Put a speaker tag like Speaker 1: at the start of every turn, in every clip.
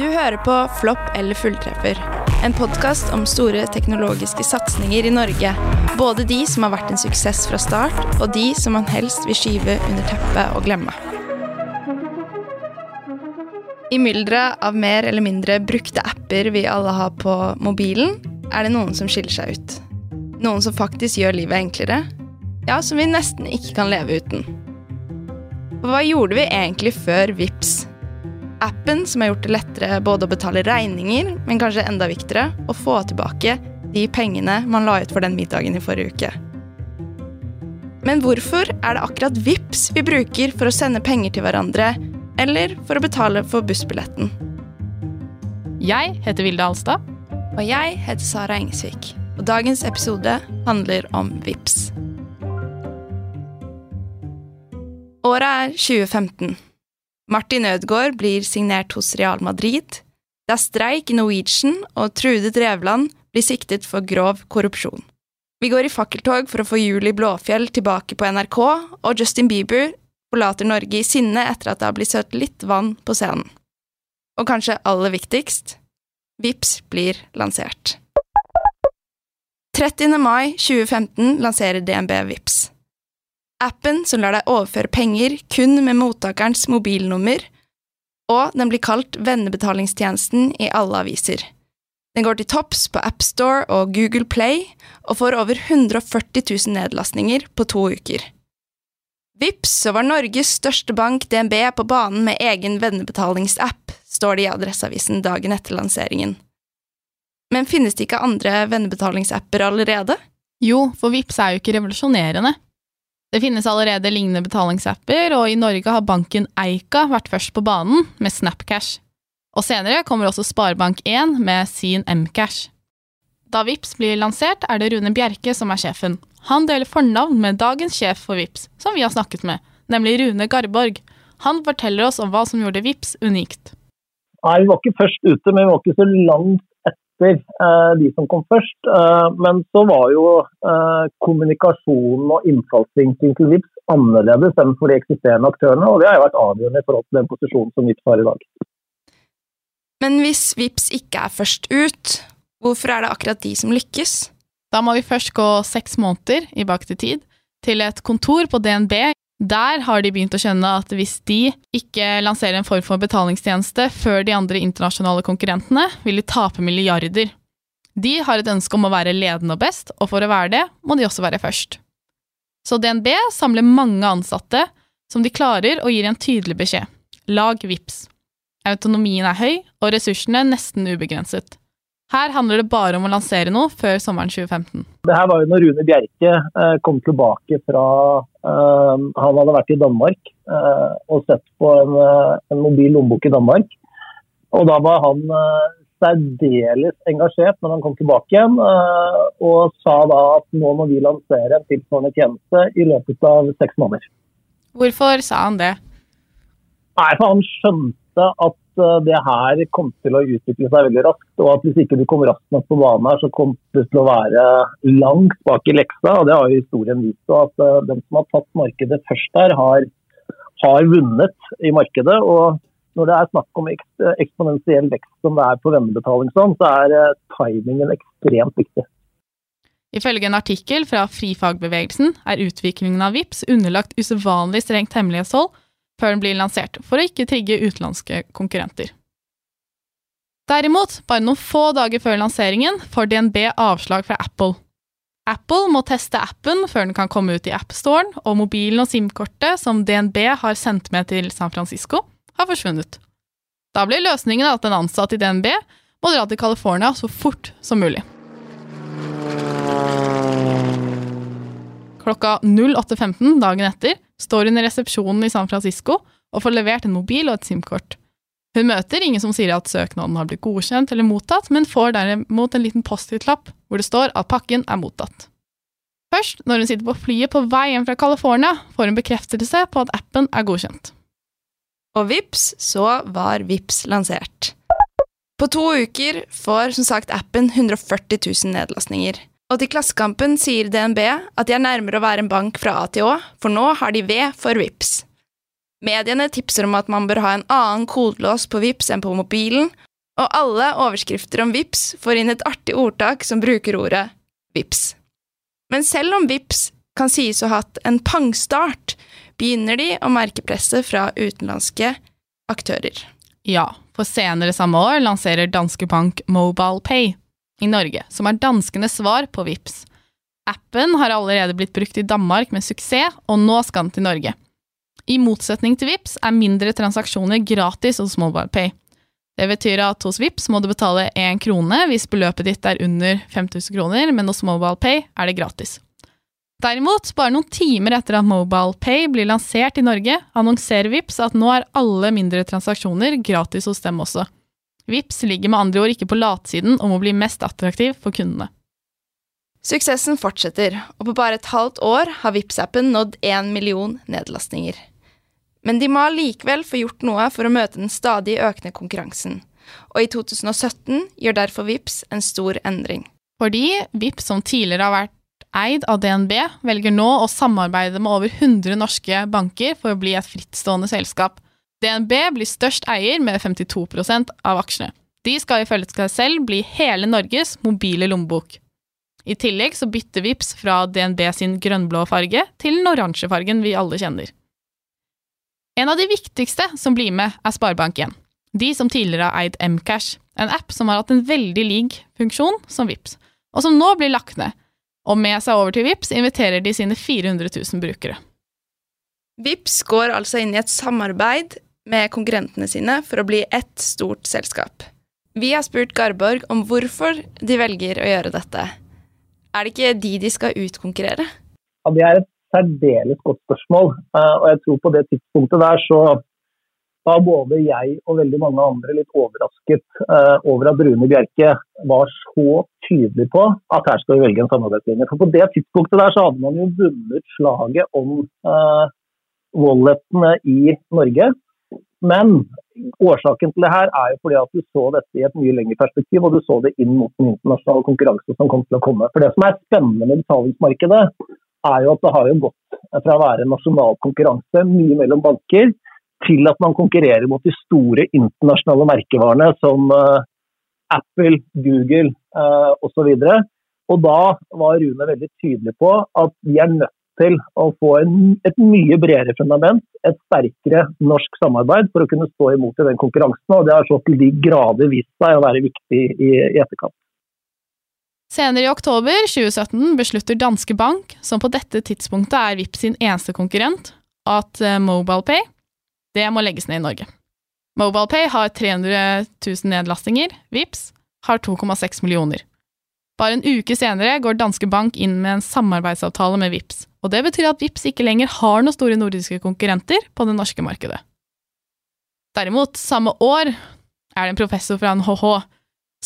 Speaker 1: Du hører på Flopp eller fulltreffer. En podkast om store teknologiske satsinger i Norge. Både de som har vært en suksess fra start, og de som man helst vil skyve under teppet og glemme. I mylderet av mer eller mindre brukte apper vi alle har på mobilen, er det noen som skiller seg ut. Noen som faktisk gjør livet enklere. Ja, som vi nesten ikke kan leve uten. Og hva gjorde vi egentlig før VIPS? Appen som har gjort det lettere både å betale regninger, men kanskje enda viktigere, å få tilbake de pengene man la ut for den middagen i forrige uke. Men hvorfor er det akkurat VIPS vi bruker for å sende penger til hverandre, eller for å betale for bussbilletten?
Speaker 2: Jeg heter Vilde Alstad.
Speaker 1: Og jeg heter Sara Engesvik. Og dagens episode handler om VIPS. Året er 2015. Martin Ødegaard blir signert hos Real Madrid. Det er streik i Norwegian, og Trude Drevland blir siktet for grov korrupsjon. Vi går i fakkeltog for å få Julie Blåfjell tilbake på NRK, og Justin Bieber forlater Norge i sinne etter at det har blitt søtt litt vann på scenen. Og kanskje aller viktigst Vips blir lansert. 30. mai 2015 lanserer DNB Vips. Appen som lar deg overføre penger kun med mottakerens mobilnummer, og den blir kalt vennebetalingstjenesten i alle aviser. Den går til topps på AppStore og Google Play, og får over 140 000 nedlastninger på to uker. Vips så var Norges største bank, DNB, på banen med egen vennebetalingsapp, står det i Adresseavisen dagen etter lanseringen. Men finnes det ikke andre vennebetalingsappper allerede?
Speaker 2: Jo, for Vips er jo ikke revolusjonerende. Det finnes allerede lignende betalingsapper, og i Norge har banken Eika vært først på banen med Snapcash. Og senere kommer også Sparebank1 med sin Mcash. Da Vips blir lansert, er det Rune Bjerke som er sjefen. Han deler fornavn med dagens sjef for Vips, som vi har snakket med, nemlig Rune Garborg. Han forteller oss om hva som gjorde Vips unikt.
Speaker 3: Nei, Vi var ikke først ute, men vi var ikke så langt etter eh, de som kom først. Eh, men så var jo eh, kommunikasjonen og innfallsvinkelen til VIPS annerledes enn for de eksisterende aktørene, og det har jo vært avgjørende i forhold til den posisjonen som VIPS har i dag.
Speaker 1: Men hvis VIPS ikke er først ut, hvorfor er det akkurat de som lykkes?
Speaker 2: Da må vi først gå seks måneder i til tid, til et kontor på DNB. Der har de begynt å skjønne at hvis de ikke lanserer en form for betalingstjeneste før de andre internasjonale konkurrentene, vil de tape milliarder. De har et ønske om å være ledende og best, og for å være det, må de også være først. Så DNB samler mange ansatte som de klarer og gir en tydelig beskjed. Lag VIPS. Autonomien er høy, og ressursene nesten ubegrenset. Her handler det bare om å lansere noe før sommeren 2015.
Speaker 3: Det her var jo når Rune Bjerke eh, kom tilbake fra eh, Han hadde vært i Danmark eh, og sett på en, en mobil lommebok i Danmark. Og da var han særdeles engasjert når han kom tilbake igjen, og sa da at nå må vi lansere en tilsvarende tjeneste i løpet av seks måneder.
Speaker 2: Hvorfor sa han det?
Speaker 3: Nei, for han skjønte at uh, det her kom til å utvikle seg veldig raskt. Og at hvis ikke du kom raskt nok på banen her, så kom det til å være langt bak i leksa. Og det har jo historien vist. Og at uh, den som har tatt markedet først her, har, har vunnet i markedet. Og når det er snakk om eks eksponentiell vekst som det er på vennebetaling så er uh, timingen ekstremt viktig.
Speaker 2: Ifølge en artikkel fra Frifagbevegelsen er utviklingen av VIPS underlagt usedvanlig strengt hemmelighetshold før den blir lansert, for å ikke trigge utenlandske konkurrenter. Derimot, bare noen få dager før lanseringen, får DNB avslag fra Apple. Apple må teste appen før den kan komme ut i AppStoren, og mobilen og SIM-kortet som DNB har sendt med til San Francisco, har forsvunnet. Da blir løsningen at en ansatt i DNB må dra til California så fort som mulig. Klokka 08.15 dagen etter står hun i resepsjonen i San Francisco og får levert en mobil og et SIM-kort. Hun møter ingen som sier at søknaden har blitt godkjent eller mottatt, men får derimot en liten Post-It-lapp hvor det står at pakken er mottatt. Først når hun sitter på flyet på vei hjem fra California, får hun bekreftelse på at appen er godkjent.
Speaker 1: Og vips, så var Vips lansert. På to uker får som sagt appen 140 000 nedlastninger. Og til Klassekampen sier DNB at de er nærmere å være en bank fra A til Å, for nå har de V for VIPS. Mediene tipser om at man bør ha en annen kodelås på VIPS enn på mobilen, Og alle overskrifter om VIPS får inn et artig ordtak som bruker ordet VIPS. Men selv om VIPS kan sies å ha hatt en pangstart, begynner de å merke presset fra utenlandske aktører.
Speaker 2: Ja, for senere samme år lanserer Danske Bank Mobile Pay i Norge, som er danskenes svar på VIPS. Appen har allerede blitt brukt i Danmark med suksess, og nå skal den til Norge. I motsetning til VIPS er mindre transaksjoner gratis hos MobilePay. Det betyr at hos VIPS må du betale én krone hvis beløpet ditt er under 5000 kroner, men hos MobilePay er det gratis. Derimot, bare noen timer etter at MobilePay blir lansert i Norge, annonserer VIPS at nå er alle mindre transaksjoner gratis hos dem også. VIPS ligger med andre ord ikke på latsiden om å bli mest attraktiv for kundene.
Speaker 1: Suksessen fortsetter, og på bare et halvt år har vips appen nådd én million nedlastninger. Men de må likevel få gjort noe for å møte den stadig økende konkurransen. Og i 2017 gjør derfor Vips en stor endring.
Speaker 2: Fordi Vips, som tidligere har vært eid av DNB, velger nå å samarbeide med over 100 norske banker for å bli et frittstående selskap. DNB blir størst eier med 52% av aksjene. De skal ifølge seg selv bli hele Norges mobile lommebok. I tillegg så bytter Vips fra DNB sin grønnblå farge til den oransje fargen vi alle kjenner. En av de viktigste som blir med, er Sparebank1. De som tidligere har eid Mcash, en app som har hatt en veldig lik funksjon som Vips, og som nå blir lagt ned. Og med seg over til Vips inviterer de sine 400 000 brukere.
Speaker 1: Vips går altså inn i et samarbeid med konkurrentene sine for å bli ett stort selskap. Vi har spurt Garborg om hvorfor de velger å gjøre dette. Er det ikke de de skal utkonkurrere?
Speaker 3: Ja, Det er et særdeles godt spørsmål. Eh, og jeg tror på det tidspunktet der så var både jeg og veldig mange andre litt overrasket uh, over at Rune Bjerke var så tydelig på at her skal vi velge en samarbeidslinje. For på det tidspunktet der så hadde man jo vunnet slaget om uh, walletene i Norge. Men årsaken til det her er jo fordi at du så dette i et mye lengre perspektiv, og du så det inn mot den internasjonale konkurranse som kom til å komme. For det som er spennende med betalingsmarkedet, er jo at det har jo gått fra å være nasjonal konkurranse mye mellom banker, til at man konkurrerer mot de store internasjonale merkevarene som uh, Apple, Google uh, osv. Og, og da var Rune veldig tydelig på at vi er nødt til å få en, et mye bredere fundament, et sterkere norsk samarbeid for å kunne stå imot i den konkurransen. Og det har så til de grader vist seg å være viktig i, i etterkant.
Speaker 2: Senere i oktober 2017 beslutter Danske Bank, som på dette tidspunktet er Vipps sin eneste konkurrent, at eh, MobilePay det må legges ned i Norge. MobilePay har 300 000 nedlastinger, Vipps har 2,6 millioner. Bare en uke senere går Danske Bank inn med en samarbeidsavtale med VIPS, og det betyr at VIPS ikke lenger har noen store nordiske konkurrenter på det norske markedet. Derimot, samme år er det en professor fra NHH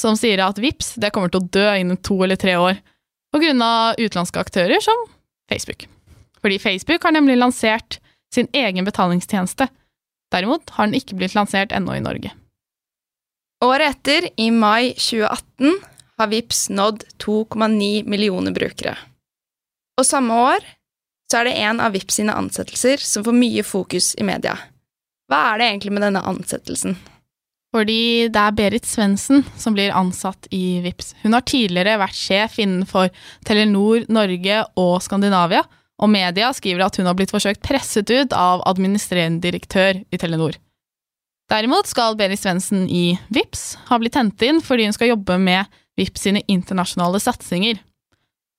Speaker 2: som sier at VIPS det kommer til å dø innen to eller tre år på grunn av utenlandske aktører som Facebook. Fordi Facebook har nemlig lansert sin egen betalingstjeneste. Derimot har den ikke blitt lansert ennå i Norge.
Speaker 1: Året etter, i mai 2018, har VIPS nådd 2,9 millioner brukere. Og samme år så er det en av VIPS sine ansettelser som får mye fokus i media. Hva er det egentlig med denne ansettelsen?
Speaker 2: Fordi det er Berit Svendsen som blir ansatt i VIPS. Hun har tidligere vært sjef innenfor Telenor Norge og Skandinavia, og media skriver at hun har blitt forsøkt presset ut av administrerende direktør i Telenor. Derimot skal Berit Svendsen i VIPS ha blitt hentet inn fordi hun skal jobbe med VIPS sine internasjonale satsinger.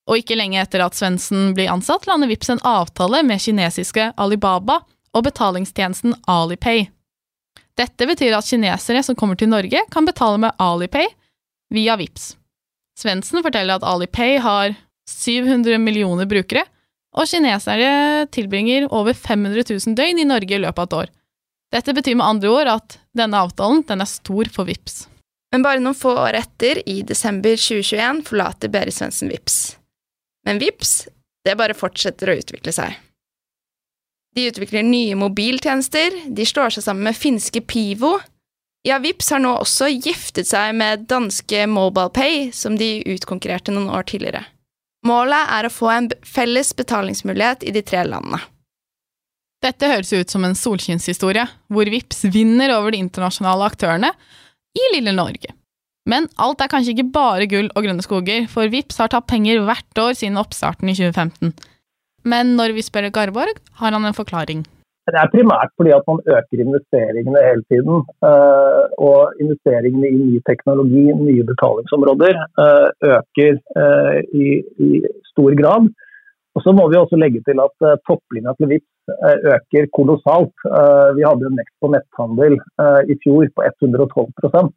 Speaker 2: Og ikke lenge etter at Svendsen blir ansatt, lander VIPS en avtale med kinesiske Alibaba og betalingstjenesten Alipay. Dette betyr at kinesere som kommer til Norge, kan betale med Alipay via VIPS. Svendsen forteller at Alipay har 700 millioner brukere, og kinesere tilbringer over 500 000 døgn i Norge i løpet av et år. Dette betyr med andre ord at denne avtalen den er stor for VIPS.
Speaker 1: Men bare noen få år etter, i desember 2021, forlater Berit Svendsen VIPS. Men VIPS, det bare fortsetter å utvikle seg. De utvikler nye mobiltjenester, de slår seg sammen med finske Pivo. Ja, Vips har nå også giftet seg med danske MobilePay, som de utkonkurrerte noen år tidligere. Målet er å få en felles betalingsmulighet i de tre landene.
Speaker 2: Dette høres ut som en solskinnshistorie, hvor Vips vinner over de internasjonale aktørene, i lille Norge. Men alt er kanskje ikke bare gull og grønne skoger, for VIPS har tatt penger hvert år siden oppstarten i 2015. Men når vi spør Garborg, har han en forklaring.
Speaker 3: Det er primært fordi at man øker investeringene hele tiden. Eh, og investeringene i ny teknologi, nye betalingsområder, eh, øker eh, i stor grad. Og så må vi også legge til at topplinja til Vipps øker kolossalt. Vi hadde en vekst på netthandel i fjor på 112%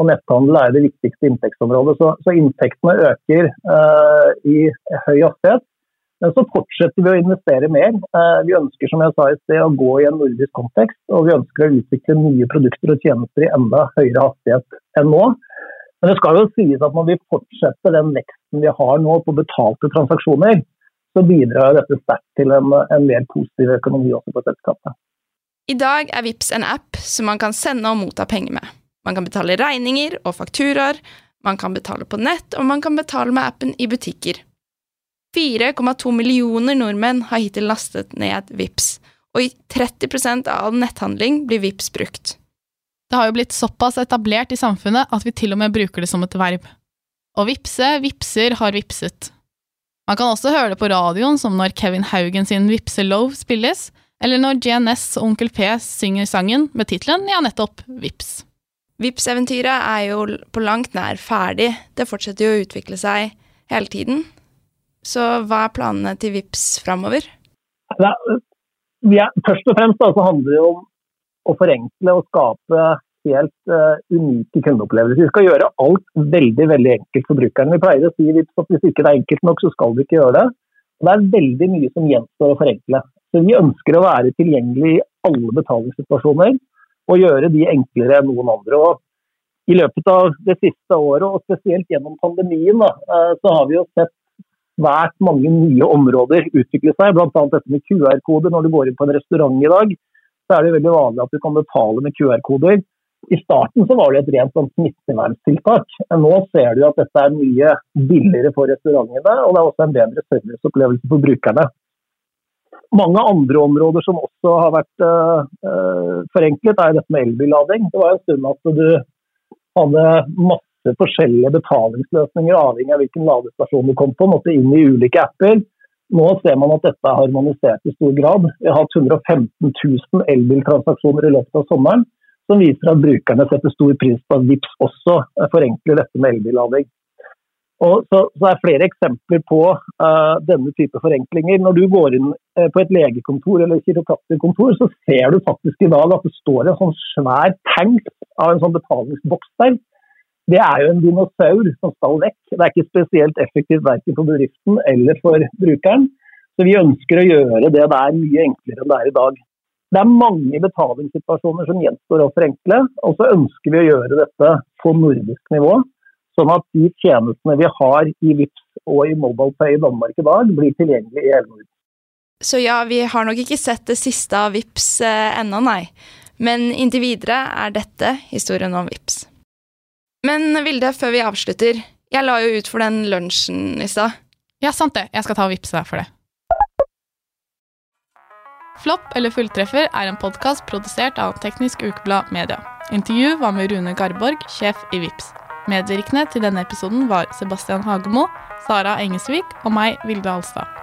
Speaker 3: og netthandel er det viktigste inntektsområdet. Så, så inntektene øker i høy hastighet. Men så fortsetter vi å investere mer. Vi ønsker som jeg sa i sted, å gå i en nordisk kontekst, og vi ønsker å utvikle nye produkter og tjenester i enda høyere hastighet enn nå. Men det skal jo sies at når vi fortsetter den veksten vi har nå på betalte transaksjoner, så bidrar dette sterkt til en, en, mer positiv økonomi også på selskapet.
Speaker 1: I dag er VIPS en app som man kan sende og motta penger med. Man kan betale regninger og fakturaer, man kan betale på nett, og man kan betale med appen i butikker. 4,2 millioner nordmenn har hittil lastet ned VIPS, og i 30% av all netthandling blir VIPS brukt.
Speaker 2: Det har jo blitt såpass etablert i samfunnet at vi til og med bruker det som et verb. Å vipse, vipser, har vipset. Man kan også høre det på radioen, som når Kevin Haugen sin Vipselove spilles, eller når GNS og Onkel P synger sangen med tittelen Ja, nettopp, Vips.
Speaker 1: Vips-eventyret er jo på langt nær ferdig, det fortsetter jo å utvikle seg hele tiden. Så hva er planene til VIPS framover?
Speaker 3: først og fremst da, så handler det om å forenkle og skape helt uh, unike kundeopplevelser. Vi skal gjøre alt veldig veldig enkelt for brukeren. Vi pleier å si at hvis ikke det er enkelt nok, så skal vi ikke gjøre det. Og det er veldig mye som gjenstår å forenkle. Så Vi ønsker å være tilgjengelig i alle betalingssituasjoner og gjøre de enklere enn noen andre. Og I løpet av det siste året, og spesielt gjennom pandemien, da, uh, så har vi jo sett svært mange nye områder utvikle seg. Bl.a. dette med QR-koder. Når du går inn på en restaurant i dag, så er det veldig vanlig at du kan betale med QR-koder. I starten så var det et rent sånn smitteverntiltak. Nå ser du at dette er mye billigere for restaurantene, og det er også en bedre serviceopplevelse for brukerne. Mange andre områder som også har vært uh, forenklet, er dette med elbillading. Det var en stund at du hadde masse forskjellige betalingsløsninger avhengig av hvilken ladestasjon du kom på. Måtte inn i ulike apper. Nå ser man at dette er harmonisert i stor grad. Vi har hatt 115 000 elbiltransaksjoner i løpet av sommeren, som viser at brukerne setter stor pris på at VIPS også forenkler dette med elbillading. Og så, så er flere eksempler på uh, denne type forenklinger. Når du går inn uh, på et legekontor eller kiropraktorkontor, så ser du faktisk i dag at det står en sånn svær tank av en sånn betalingsboks der det er jo en dinosaur som skal vekk. Det er ikke spesielt effektivt verken for bedriften eller for brukeren. Så vi ønsker å gjøre det der mye enklere enn det er i dag. Det er mange betalingssituasjoner som gjenstår å forenkle, og så ønsker vi å gjøre dette på nordisk nivå. Sånn at de tjenestene vi har i VIPS og i MobilePay i Danmark i dag, blir tilgjengelige i hele Norden.
Speaker 1: Så ja, vi har nok ikke sett det siste av VIPS eh, ennå, nei. Men inntil videre er dette historien om VIPS. Men Vilde, før vi avslutter. Jeg la jo ut for den lunsjen i stad.
Speaker 2: Ja, sant det. Jeg skal ta og vippse deg for det. Flopp eller fulltreffer er en podkast produsert av Teknisk Ukeblad Media. Intervju var med Rune Garborg, sjef i VIPS. Medvirkende til denne episoden var Sebastian Hagemo, Sara Engesvik og meg, Vilde Alstad.